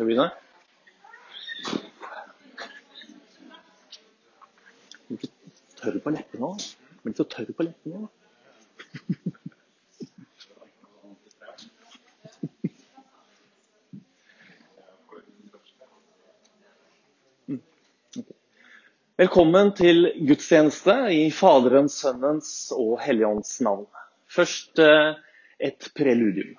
Skal vi begynne? Blir ikke tørr på leppene òg. Ikke så tørr på leppene òg. Velkommen til gudstjeneste i Faderens, Sønnens og Helligåndens navn. Først eh, et preludium.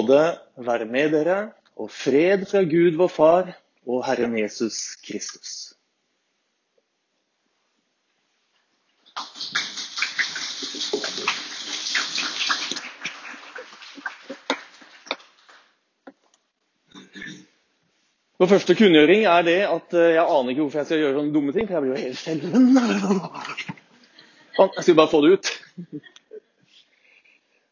Nåde være med dere, og fred fra Gud vår Far og Herren Jesus Kristus. Vår første kunngjøring er det at eh, jeg aner ikke hvorfor jeg skal gjøre sånne dumme ting, for jeg blir jo helt skjelven. Jeg skal bare få det ut.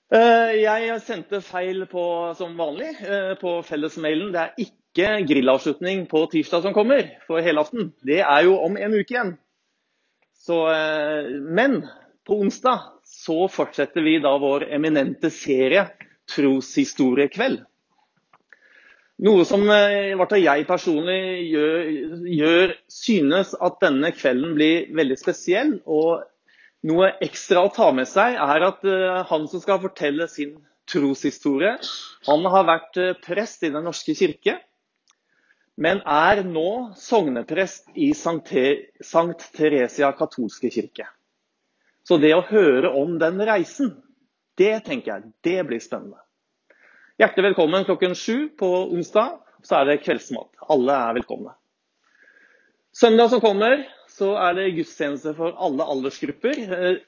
Eh, Jeg sendte feil på, som vanlig eh, på fellesmailen. Det er ikke grillavslutning på tirsdag som kommer for helaften. Det er jo om en uke igjen. Så, eh, men på onsdag så fortsetter vi da vår eminente serie Troshistoriekveld. Noe som i hvert fall jeg personlig gjør, gjør, synes at denne kvelden blir veldig spesiell. Og noe ekstra å ta med seg er at han som skal fortelle sin troshistorie, han har vært prest i Den norske kirke men er nå sogneprest i Sankt Theresia katolske kirke. Så det å høre om den reisen, det tenker jeg, det blir spennende. Hjertelig velkommen klokken sju på onsdag. Så er det kveldsmat. Alle er velkomne. Søndag som kommer, så er det gudstjeneste for alle aldersgrupper.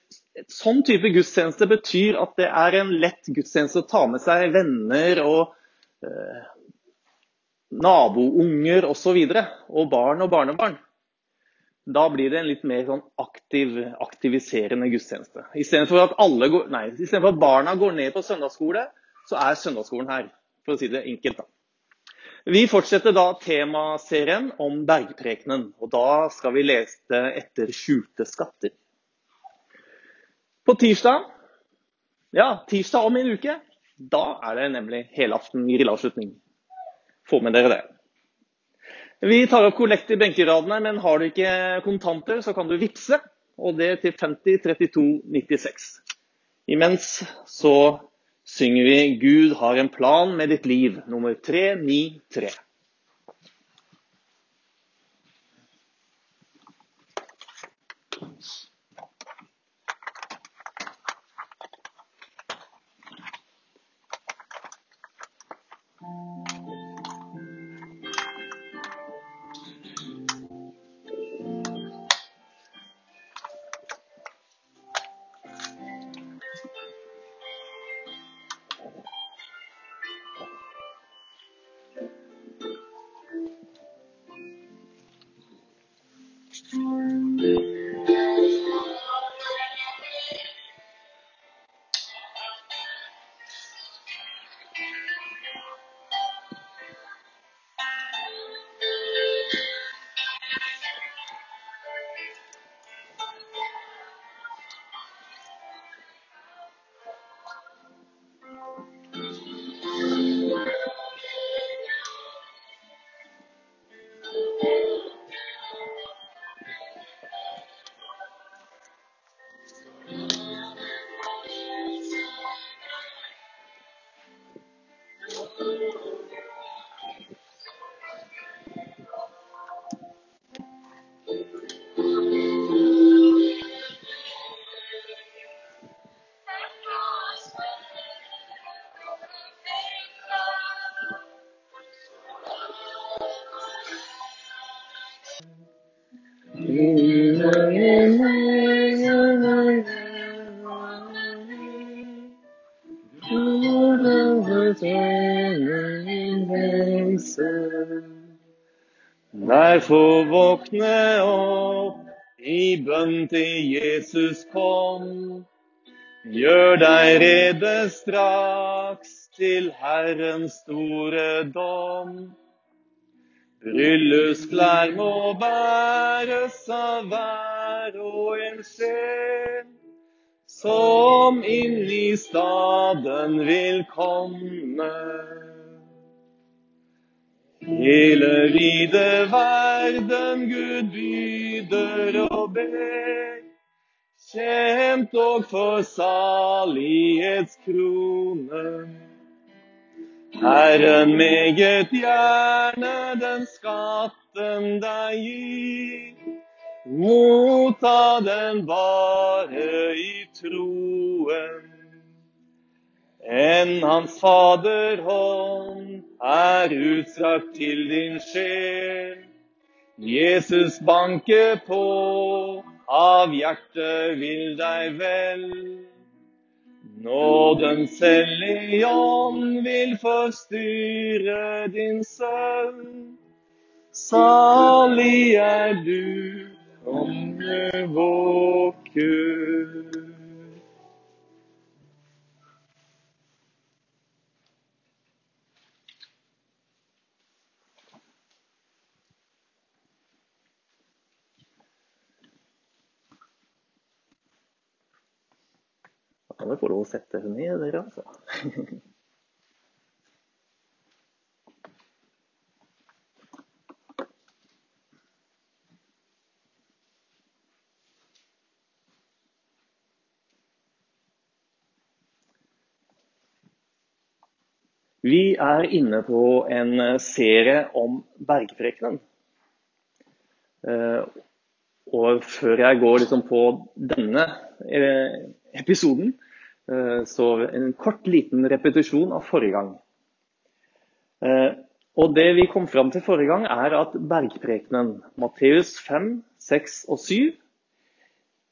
Sånn type gudstjeneste betyr at det er en lett gudstjeneste å ta med seg venner og eh, nabounger osv. Og, så og barn og barnebarn. Da blir det en litt mer sånn aktiv, aktiviserende gudstjeneste. Istedenfor at, nei, at barna går ned på søndagsskole, så er søndagsskolen her. For å si det enkelt. da. Vi fortsetter da temaserien om bergprekenen. Og da skal vi lese etter skjulte skatter. På tirsdag, ja, tirsdag om en uke, da er det nemlig helaften grillavslutning. Få med dere det. Vi tar opp kollekt i benkeradene, men har du ikke kontanter, så kan du vippse. Og det til 50 32 96. Imens så synger vi 'Gud har en plan med ditt liv', nummer 393. Gjør deg rede straks til Herrens store dom. Bryllupsklær må bæres av hver og en sjel som inn i staden vil komme. Hele vide verden Gud byder og ber. Kjemp og for salighetskrone. Herren meget gjerne den skatten deg gir. Motta den bare i troen. Enn Hans Faderhånd er utstrakt til din sjel. Jesus banker på, av hjertet vil deg vel. Nådens hellige ånd vil forstyrre din sønn. Salig er du, konge våker. forhold å sette henne i, dere altså. Vi er inne på en serie om bergprekenen. Eh, og før jeg går liksom på denne eh, episoden, så en kort, liten repetisjon av forrige gang. Og Det vi kom fram til forrige gang, er at bergprekenen, Matteus 5, 6 og 7,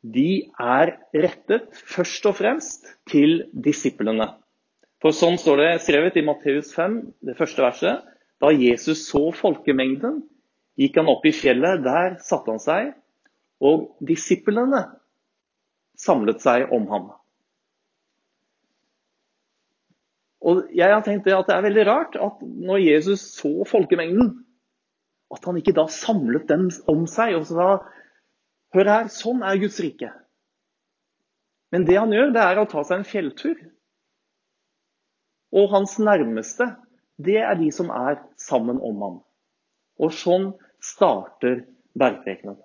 de er rettet først og fremst til disiplene. For sånn står det skrevet i Matteus 5, det første verset. Da Jesus så folkemengden, gikk han opp i fjellet. Der satte han seg, og disiplene samlet seg om ham. Og jeg har tenkt at Det er veldig rart at når Jesus så folkemengden, at han ikke da samlet dem om seg og sa Hør her, sånn er Guds rike. Men det han gjør, det er å ta seg en fjelltur og hans nærmeste, det er de som er sammen om ham. Og sånn starter bergprekenen.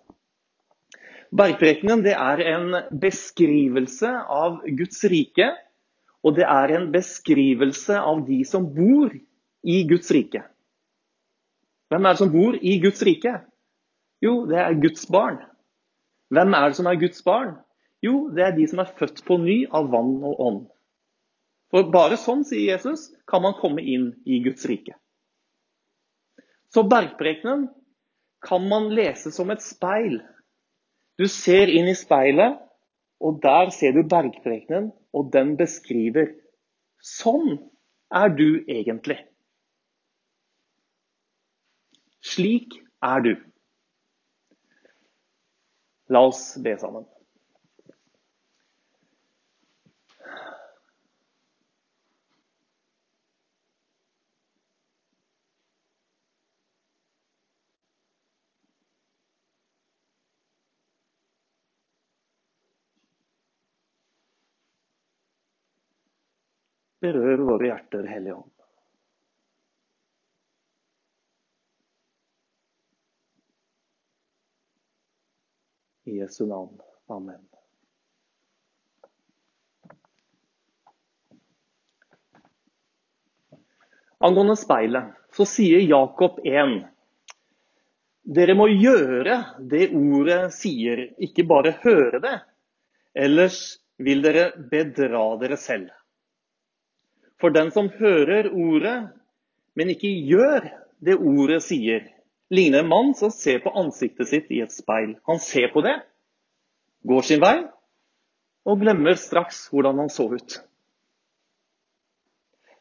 Bergprekenen det er en beskrivelse av Guds rike, og det er en beskrivelse av de som bor i Guds rike. Hvem er det som bor i Guds rike? Jo, det er Guds barn. Hvem er det som er Guds barn? Jo, det er de som er født på ny av vann og ånd. For bare sånn, sier Jesus, kan man komme inn i Guds rike. Så bergprekenen kan man lese som et speil. Du ser inn i speilet, og der ser du bergprekenen, og den beskriver Sånn er du egentlig. Slik er du. La oss be sammen. Berør våre hjerter, Hellige Ånd. I Jesu navn. Amen. Angående speilet så sier Jakob 1. Dere må gjøre det ordet sier, ikke bare høre det. Ellers vil dere bedra dere selv. For den som hører ordet, men ikke gjør det ordet sier, ligner en mann som ser på ansiktet sitt i et speil. Han ser på det, går sin vei og glemmer straks hvordan han så ut.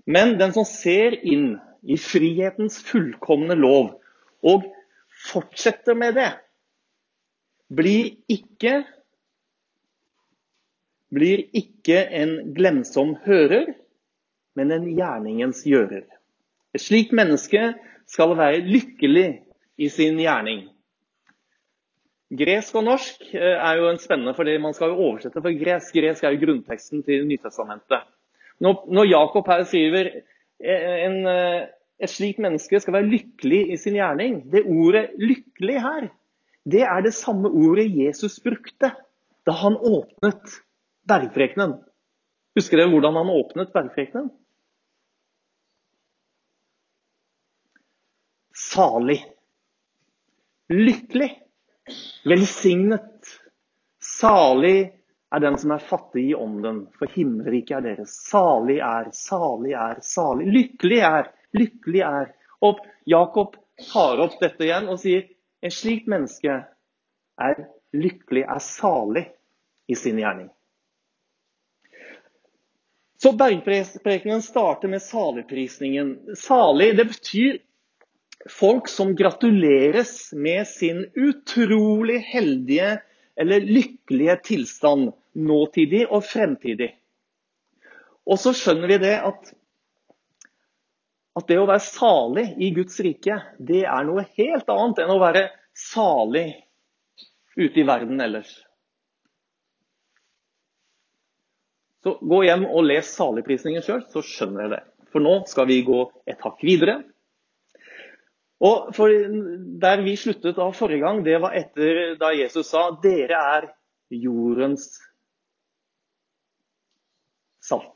Men den som ser inn i frihetens fullkomne lov og fortsetter med det, blir ikke, blir ikke en glemsom hører, men en gjerningens gjører. Et slikt menneske skal være lykkelig i sin gjerning. Gresk og norsk eh, er jo en spennende, fordi man skal jo oversette for gresk. Gresk er jo grunnteksten til Nytestamentet. Når Jakob her skriver eh, en, eh, et slikt menneske skal være lykkelig i sin gjerning Det ordet 'lykkelig' her, det er det samme ordet Jesus brukte da han åpnet bergprekenen. Husker dere hvordan han åpnet bergprekenen? Salig. Lykkelig. Velsignet. Salig er den som er fattig i ånden, for himmelriket er deres. Salig er, salig er, salig. Lykkelig er, lykkelig er. Og Jakob tar opp dette igjen og sier en slik menneske er lykkelig, er salig i sin gjerning. Så bergprekenen starter med saligprisningen. Salig det betyr folk som gratuleres med sin utrolig heldige eller lykkelige tilstand nåtidig og fremtidig. Og så skjønner vi det at, at det å være salig i Guds rike, det er noe helt annet enn å være salig ute i verden ellers. Så gå hjem og les saligprisningen sjøl, så skjønner dere det. For nå skal vi gå et hakk videre. Og Der vi sluttet av forrige gang, det var etter da Jesus sa dere er jordens salt.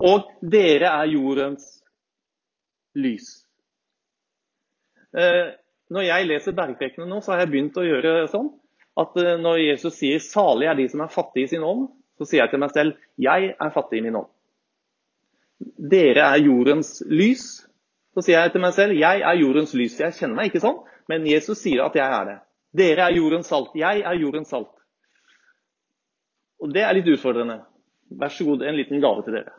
Og dere er jordens lys. Eh, når jeg leser bergprekene nå, så har jeg begynt å gjøre sånn at eh, når Jesus sier 'salig er de som er fattige i sin ånd', så sier jeg til meg selv 'jeg er fattig i min ånd'. Dere er jordens lys. Så sier jeg til meg selv 'jeg er jordens lys'. Jeg kjenner meg ikke sånn, men Jesus sier at jeg er det. Dere er jordens salt. Jeg er jordens salt. Og det er litt utfordrende. Vær så god, en liten gave til dere.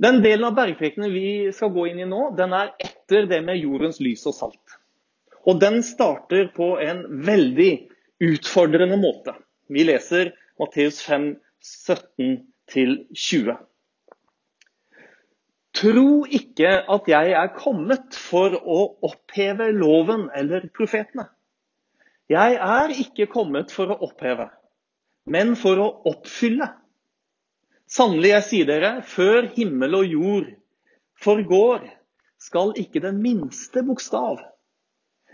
Den delen av bergprekene vi skal gå inn i nå, den er etter det med jordens lys og salt. Og den starter på en veldig utfordrende måte. Vi leser Matteus 5, 17-20. Tro ikke at jeg er kommet for å oppheve loven eller profetene. Jeg er ikke kommet for å oppheve, men for å oppfylle. Sannelig, jeg sier dere, før himmel og jord forgår, skal ikke den minste bokstav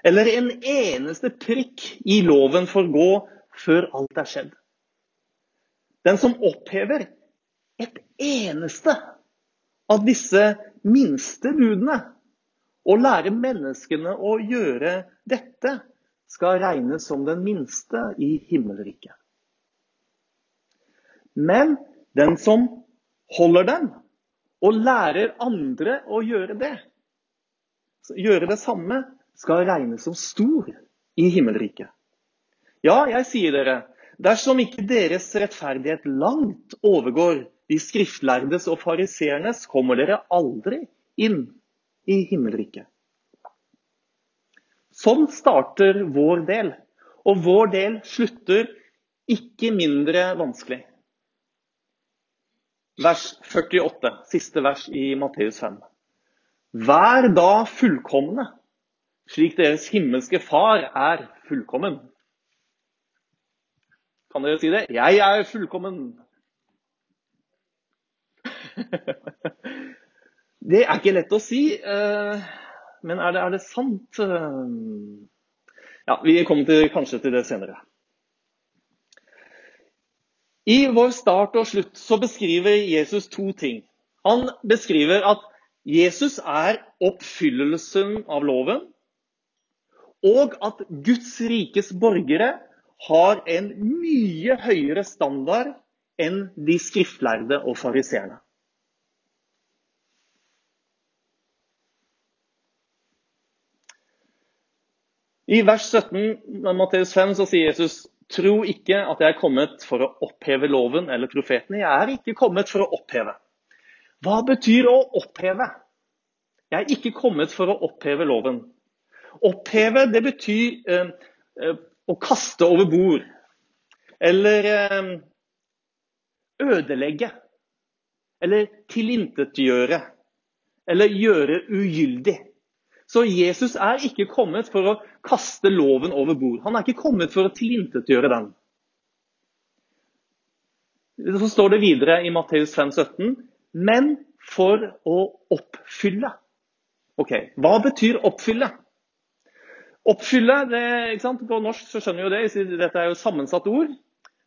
eller en eneste prikk i loven forgå før alt er skjedd. Den som opphever et eneste av disse minste budene Å lære menneskene å gjøre dette, skal regnes som den minste i himmelriket. Men den som holder dem og lærer andre å gjøre det, gjøre det samme, skal regnes som stor i himmelriket. Ja, jeg sier dere, dersom ikke deres rettferdighet langt overgår de skriftlærdes og fariseernes, kommer dere aldri inn i himmelriket. Sånn starter vår del. Og vår del slutter ikke mindre vanskelig vers 48, siste vers i Matteus 5. Vær da fullkomne, slik deres himmelske Far er fullkommen. Kan dere si det? Jeg er fullkommen. Det er ikke lett å si, eh, men er det, er det sant? Ja, Vi kommer til, kanskje til det senere. I vår start og slutt så beskriver Jesus to ting. Han beskriver at Jesus er oppfyllelsen av loven, og at Guds rikes borgere har en mye høyere standard enn de skriftlærde og fariseerne. I vers 17 Matteus 5 så sier Jesus Tro ikke at jeg er kommet for å oppheve loven eller profetene. Jeg er ikke kommet for å oppheve. Hva betyr å oppheve? Jeg er ikke kommet for å oppheve loven. Oppheve det betyr eh, eh, å kaste over bord. Eller eh, ødelegge. Eller tilintetgjøre. Eller gjøre ugyldig. Så Jesus er ikke kommet for å kaste loven over bord. Han er ikke kommet for å tilintetgjøre den. Så står det videre i Matteus 5, 17, men for å oppfylle. Ok, Hva betyr oppfylle? Oppfylle, det, På norsk så skjønner vi jo det, dette er jo sammensatt ord.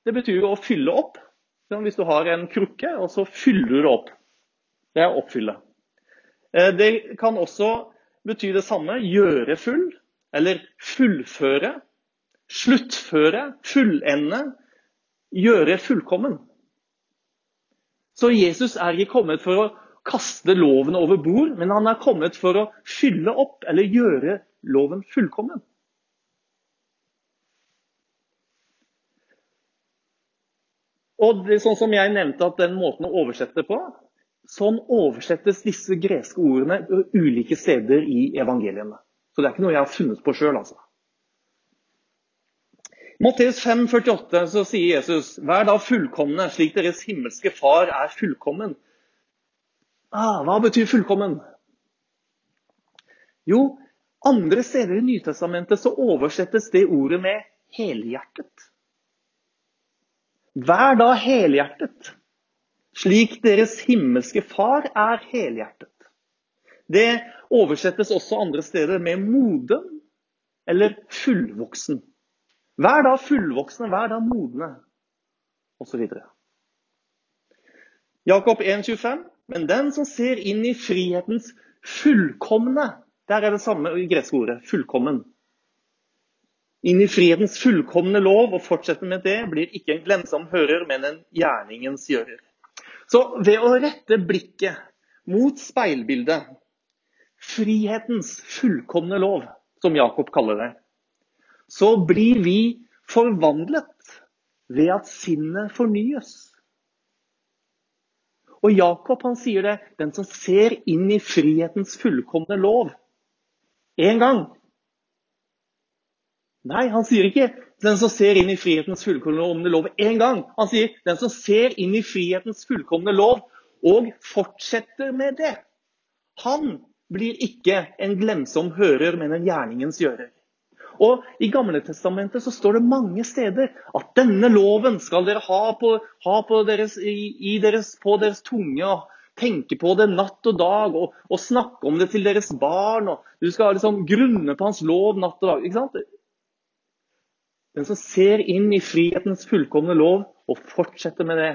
Det betyr jo å fylle opp. Hvis du har en krukke, og så fyller du opp. Det er å oppfylle. Eh, det kan også betyr det samme. Gjøre full, eller fullføre. Sluttføre, fullende. Gjøre fullkommen. Så Jesus er ikke kommet for å kaste loven over bord, men han er kommet for å fylle opp, eller gjøre loven fullkommen. Og det, sånn som jeg nevnte at den måten å oversette på, Sånn oversettes disse greske ordene ulike steder i evangeliene. Så det er ikke noe jeg har funnet på sjøl, altså. Matteus 5, 48 så sier Jesus, vær da fullkomne, slik deres himmelske far er fullkommen. Ah, hva betyr fullkommen? Jo, andre steder i Nytestamentet så oversettes det ordet med helhjertet. Vær da helhjertet slik deres himmelske far er helhjertet. Det oversettes også andre steder med moden eller fullvoksen. Vær da fullvoksne, vær da modne, osv. Jakob 1,25.: Men den som ser inn i frihetens fullkomne Der er det samme greske ordet fullkommen. Inn i frihetens fullkomne lov og fortsette med det blir ikke en glemsom hører, men en gjerningens gjører. Så ved å rette blikket mot speilbildet, frihetens fullkomne lov, som Jakob kaller det, så blir vi forvandlet ved at sinnet fornyes. Og Jakob han sier det, den som ser inn i frihetens fullkomne lov én gang. Nei, han sier ikke 'den som ser inn i frihetens fullkomne lov' én gang. Han sier 'den som ser inn i frihetens fullkomne lov' og fortsetter med det. Han blir ikke en glemsom hører, men en gjerningens gjører. Og I Gamle Testamentet så står det mange steder at denne loven skal dere ha på, ha på, deres, i, deres, på deres, tunge. og Tenke på det natt og dag og, og, snakke om det til deres barn. og Du skal liksom grunne på hans lov natt og dag. ikke sant? Den som ser inn i frihetens fullkomne lov og fortsetter med det,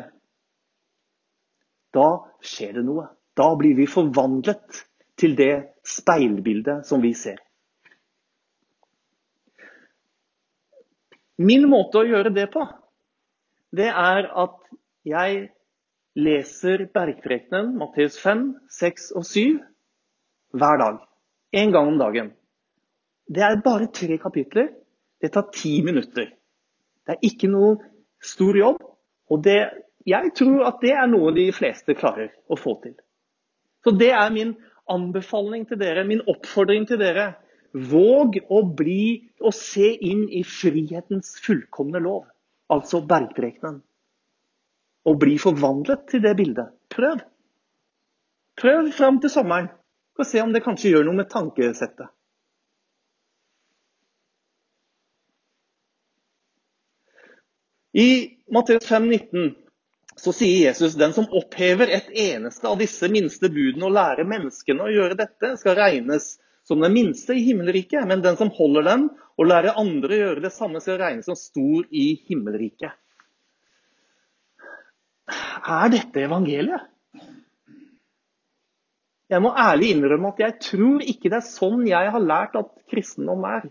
da skjer det noe. Da blir vi forvandlet til det speilbildet som vi ser. Min måte å gjøre det på, det er at jeg leser bergprekenen, Matteus 5, 6 og 7, hver dag. En gang om dagen. Det er bare tre kapitler. Det tar ti minutter. Det er ikke noe stor jobb. Og det, jeg tror at det er noe de fleste klarer å få til. Så det er min anbefaling til dere, min oppfordring til dere. Våg å bli og se inn i frihetens fullkomne lov, altså bergprekenen. Og bli forvandlet til det bildet. Prøv. Prøv fram til sommeren. Og se om det kanskje gjør noe med tankesettet. I Matteus 5, 19, så sier Jesus den som opphever et eneste av disse minste budene og lærer menneskene å gjøre dette, skal regnes som den minste i himmelriket, men den som holder dem og lærer andre å gjøre det samme, skal regnes som stor i himmelriket. Er dette evangeliet? Jeg må ærlig innrømme at jeg tror ikke det er sånn jeg har lært at kristendom er.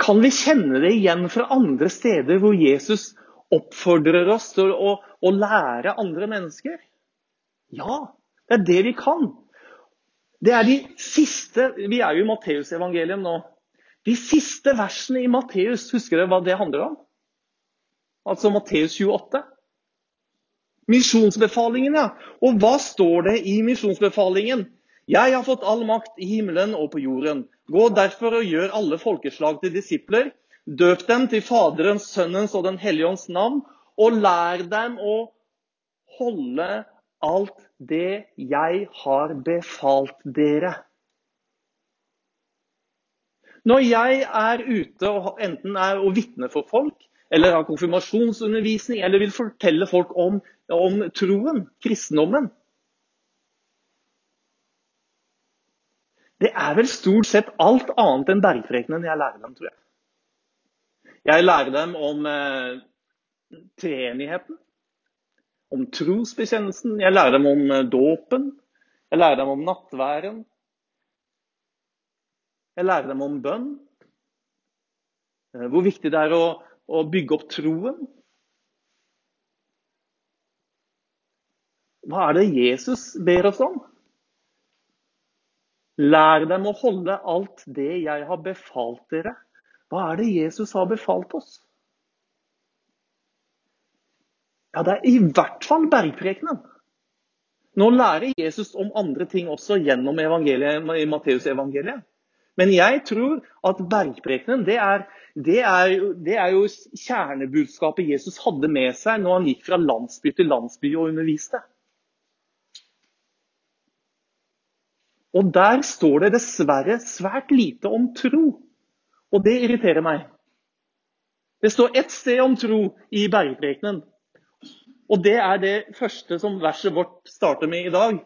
Kan vi kjenne det igjen fra andre steder hvor Jesus oppfordrer oss til å, å lære andre mennesker? Ja, det er det vi kan. Det er de siste Vi er jo i Matteusevangeliet nå. De siste versene i Matteus, husker dere hva det handler om? Altså Matteus 28. Misjonsbefalingen, ja. Og hva står det i misjonsbefalingen? Jeg har fått all makt i himmelen og på jorden. Gå derfor og gjør alle folkeslag til disipler. Døp dem til Faderens, Sønnens og Den hellige ånds navn, og lær dem å holde alt det jeg har befalt dere. Når jeg er ute og enten er og vitner for folk, eller har konfirmasjonsundervisning, eller vil fortelle folk om, om troen, kristendommen Det er vel stort sett alt annet enn bergprekenen jeg lærer dem, tror jeg. Jeg lærer dem om eh, treenigheten om trosbekjennelsen. Jeg lærer dem om eh, dåpen. Jeg lærer dem om nattværen. Jeg lærer dem om bønn. Eh, hvor viktig det er å, å bygge opp troen. Hva er det Jesus ber oss om? Lær dem å holde alt det jeg har befalt dere. Hva er det Jesus har befalt oss? Ja, det er i hvert fall bergprekenen. Nå lærer Jesus om andre ting også gjennom i Matteusevangeliet. Men jeg tror at bergprekenen det det, det er, jo kjernebudskapet Jesus hadde med seg når han gikk fra landsby til landsby og underviste. Og der står det dessverre svært lite om tro. Og det irriterer meg. Det står ett sted om tro i bergprekenen. Og det er det første som verset vårt starter med i dag.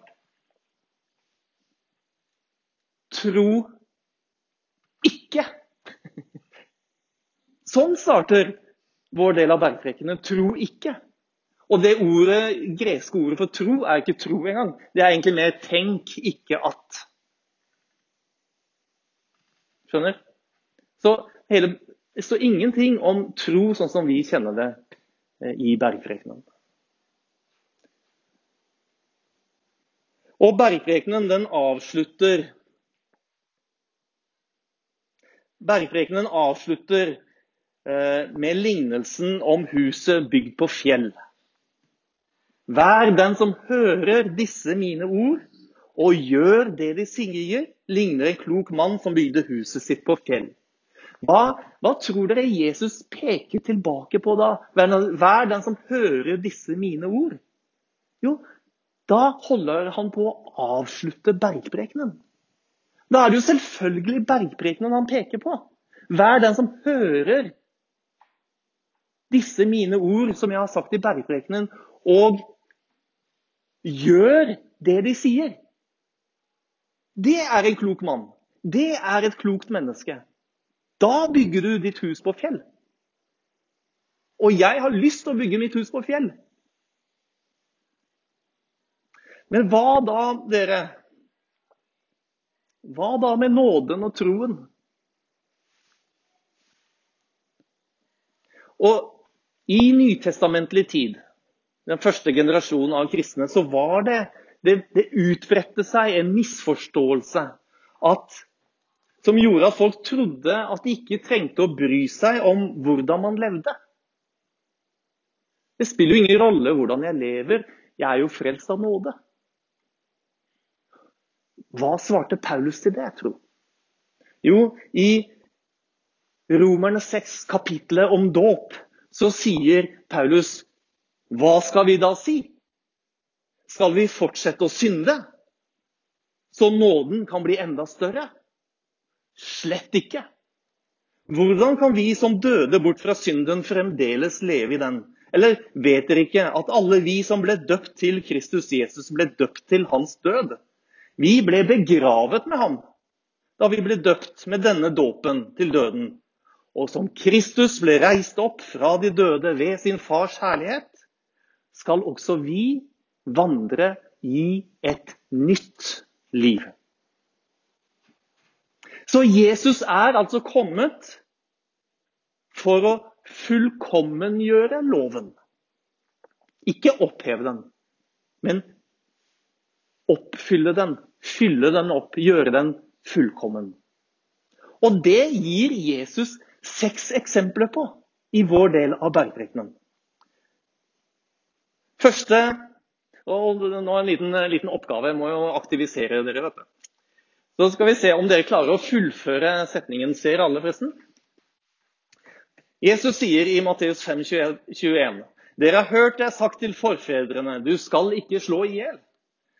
Tro ikke. Sånn starter vår del av bergprekenen, tro ikke. Og det ordet, greske ordet for tro er ikke tro engang. Det er egentlig mer 'tenk ikke at'. Skjønner? Så hele, så ingenting om tro sånn som vi kjenner det eh, i bergprekenen. Og bergprekenen den avslutter Bergprekenen avslutter eh, med lignelsen om huset bygd på fjell. Vær den som hører disse mine ord og gjør det de sier, ligner en klok mann som bygde huset sitt på fjell. Hva, hva, tror dere Jesus peker tilbake på da? Vær den som hører disse mine ord. Jo, da holder han på å avslutte bergprekenen. Da er det jo selvfølgelig bergprekenen han peker på. Vær den som hører disse mine ord som jeg har sagt i bergprekenen, og gjør det de sier. Det er en klok mann. Det er et klokt menneske. Da bygger du ditt hus på fjell. Og jeg har lyst til å bygge mitt hus på fjell. Men hva da, dere? Hva da med nåden og troen? Og i nytestamentlig tid, den første generasjonen av kristne, så var det Det, det utbredte seg en misforståelse at, som gjorde at folk trodde at de ikke trengte å bry seg om hvordan man levde. Det spiller jo ingen rolle hvordan jeg lever, jeg er jo frelst av nåde. Hva svarte Paulus til det, tro? Jo, i Romerne 6, kapitlet om dåp, så sier Paulus Hva skal vi da si? Skal vi fortsette å synde? Så nåden kan bli enda større? Slett ikke. Hvordan kan vi som døde bort fra synden, fremdeles leve i den? Eller vet dere ikke at alle vi som ble døpt til Kristus Jesus, ble døpt til hans død? Vi ble begravet med ham da vi ble døpt med denne dåpen til døden. Og som Kristus ble reist opp fra de døde ved sin fars herlighet, skal også vi vandre i et nytt liv. Så Jesus er altså kommet for å fullkommengjøre loven. Ikke oppheve den, men oppfylle den fylle den opp, gjøre den fullkommen. Og det gir Jesus seks eksempler på i vår del av bergprekenen. Første og nå en liten, liten, oppgave. Jeg må jo aktivisere dere. vet du. Så skal vi se om dere klarer å fullføre setningen. Ser alle, forresten? Jesus sier i Matteus 5, 21, Dere har hørt det sagt til forfedrene, du skal ikke slå i hjel.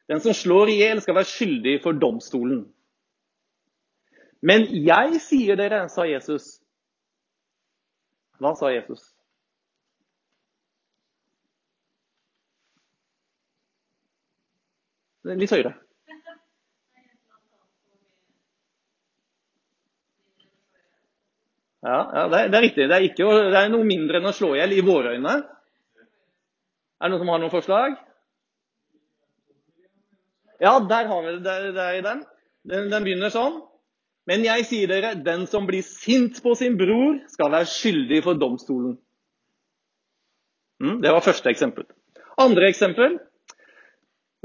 Den som slår i hjel, skal være skyldig for domstolen. Men jeg sier dere, sa Jesus. Hva sa Jesus? Litt høyere. Ja, ja det, er, det, er, riktig. Det er, ikke, det er noe mindre enn å slå i hjel i våre øyne. Er det noen som har noen forslag? Ja, der har vi det. Der, der den. den. Den begynner sånn. Men jeg sier dere, den som blir sint på sin bror, skal være skyldig for domstolen. Mm, det var første eksempel. Andre eksempel,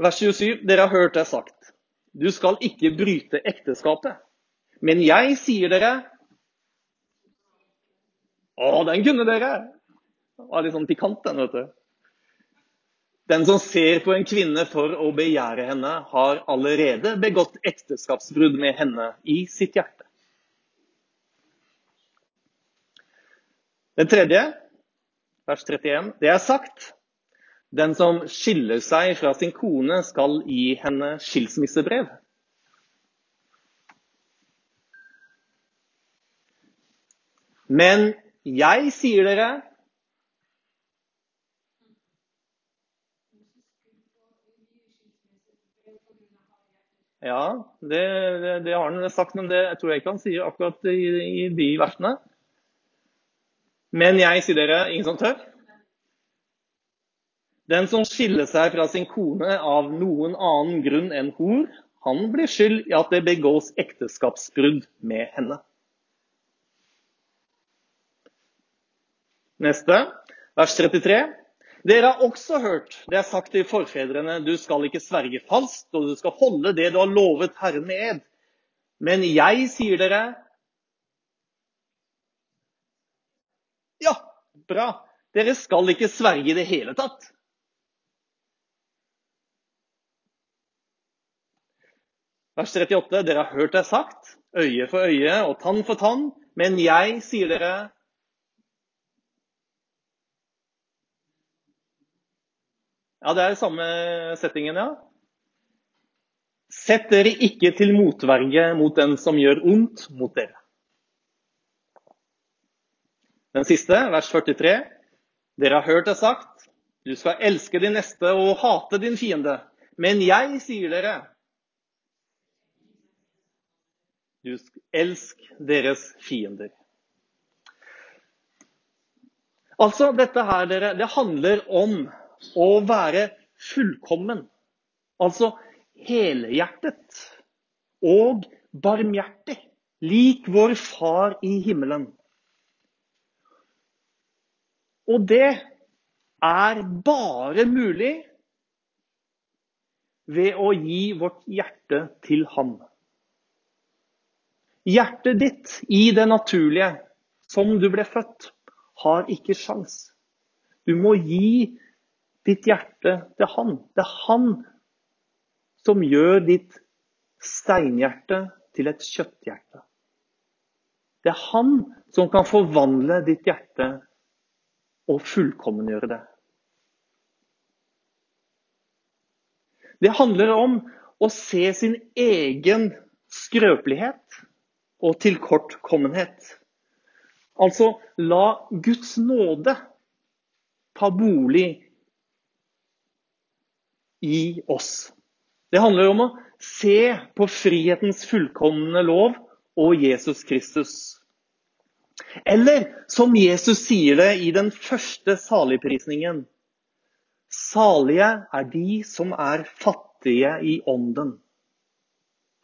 vers 27. Dere har hørt det sagt. Du skal ikke bryte ekteskapet. Men jeg sier dere Å, den kunne dere! Det var litt sånn pikant, den, vet du. Den som ser på en kvinne for å begjære henne, har allerede begått ekteskapsbrudd med henne i sitt hjerte. Den tredje, vers 31, det er sagt den som skiller seg fra sin kone, skal gi henne skilsmissebrev. Men jeg sier dere Ja, det, det, det, har han sagt, men det tror jeg ikke han sier akkurat i, i de versene. Men jeg sier dere, ingen som tør? Den som skiller seg fra sin kone av noen annen grunn enn hor, han blir skyld i at det begås ekteskapsbrudd med henne. Neste, vers 33. Dere har også hørt det er sagt til forfedrene, du skal ikke sverge falskt, og du skal holde det du har lovet Herren med ed. Men jeg sier dere Ja, bra. Dere skal ikke sverge i det hele tatt. Vers 38. Dere har hørt det sagt, øye for øye og tann for tann. Men jeg sier dere Ja, det er samme settingen, ja. Sett dere ikke til motverge mot den som gjør ondt mot dere. Den siste, vers 43. Dere har hørt det sagt, du skal elske din neste og hate din fiende. Men jeg sier dere, du elsk deres fiender. Altså, dette her, dere, det handler om å være fullkommen. Altså helhjertet og barmhjertig, lik vår Far i himmelen. Og det er bare mulig ved å gi vårt hjerte til Ham. Hjertet ditt i det naturlige, som du ble født, har ikke sjans. Du må gi ditt hjerte til han. Det er han som gjør ditt steinhjerte til et kjøtthjerte. Det er han som kan forvandle ditt hjerte og fullkommengjøre det. Det handler om å se sin egen skrøpelighet og tilkortkommenhet. Altså la Guds nåde ta bolig i oss. Det handler om å se på frihetens fullkomne lov og Jesus Kristus. Eller som Jesus sier det i den første saligprisningen. Salige er de som er fattige i ånden,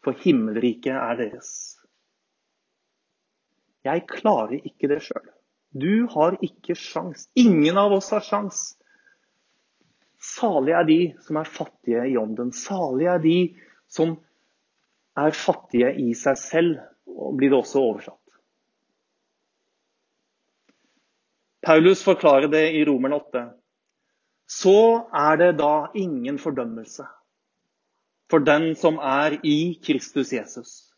for himmelriket er deres. Jeg klarer ikke det sjøl. Du har ikke sjans. Ingen av oss har sjans. Salige er de som er fattige i ånden. Salige er de som er fattige i seg selv, og blir det også oversatt. Paulus forklarer det i Romerne 8. Så er det da ingen fordømmelse for den som er i Kristus Jesus.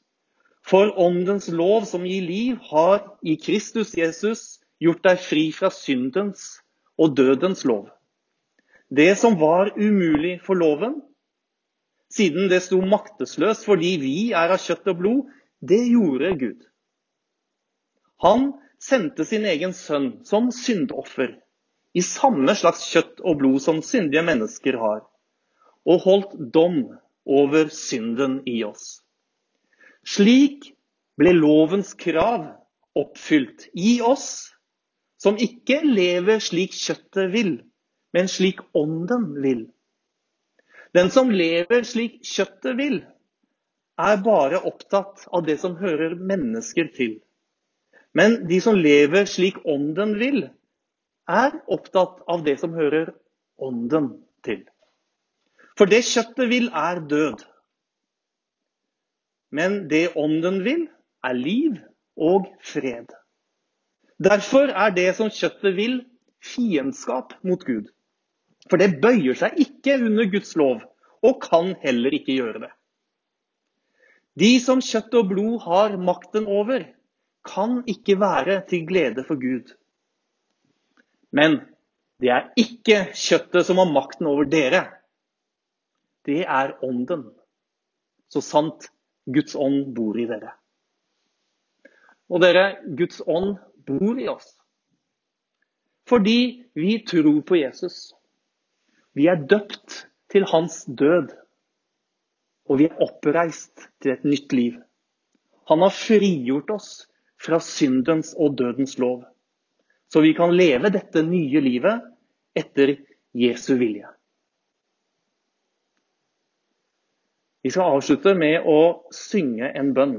For åndens lov som gir liv, har i Kristus Jesus gjort deg fri fra syndens og dødens lov. Det som var umulig for loven, siden det sto maktesløst fordi vi er av kjøtt og blod, det gjorde Gud. Han sendte sin egen sønn som syndoffer, i samme slags kjøtt og blod som syndige mennesker har, og holdt dom over synden i oss. Slik ble lovens krav oppfylt i oss som ikke lever slik kjøttet vil, men slik ånden vil. Den som lever slik kjøttet vil, er bare opptatt av det som hører mennesker til. Men de som lever slik ånden vil, er opptatt av det som hører ånden til. For det kjøttet vil, er død. Men det ånden vil, er liv og fred. Derfor er det som kjøttet vil, fiendskap mot Gud. For det bøyer seg ikke under Guds lov, og kan heller ikke gjøre det. De som kjøtt og blod har makten over, kan ikke være til glede for Gud. Men det er ikke kjøttet som har makten over dere. Det er ånden. Så sant Guds ånd bor i dere. Og dere, Guds ånd bor i oss. Fordi vi tror på Jesus. Vi er døpt til hans død. Og vi er oppreist til et nytt liv. Han har frigjort oss fra syndens og dødens lov. Så vi kan leve dette nye livet etter Jesu vilje. Vi skal avslutte med å synge en bønn.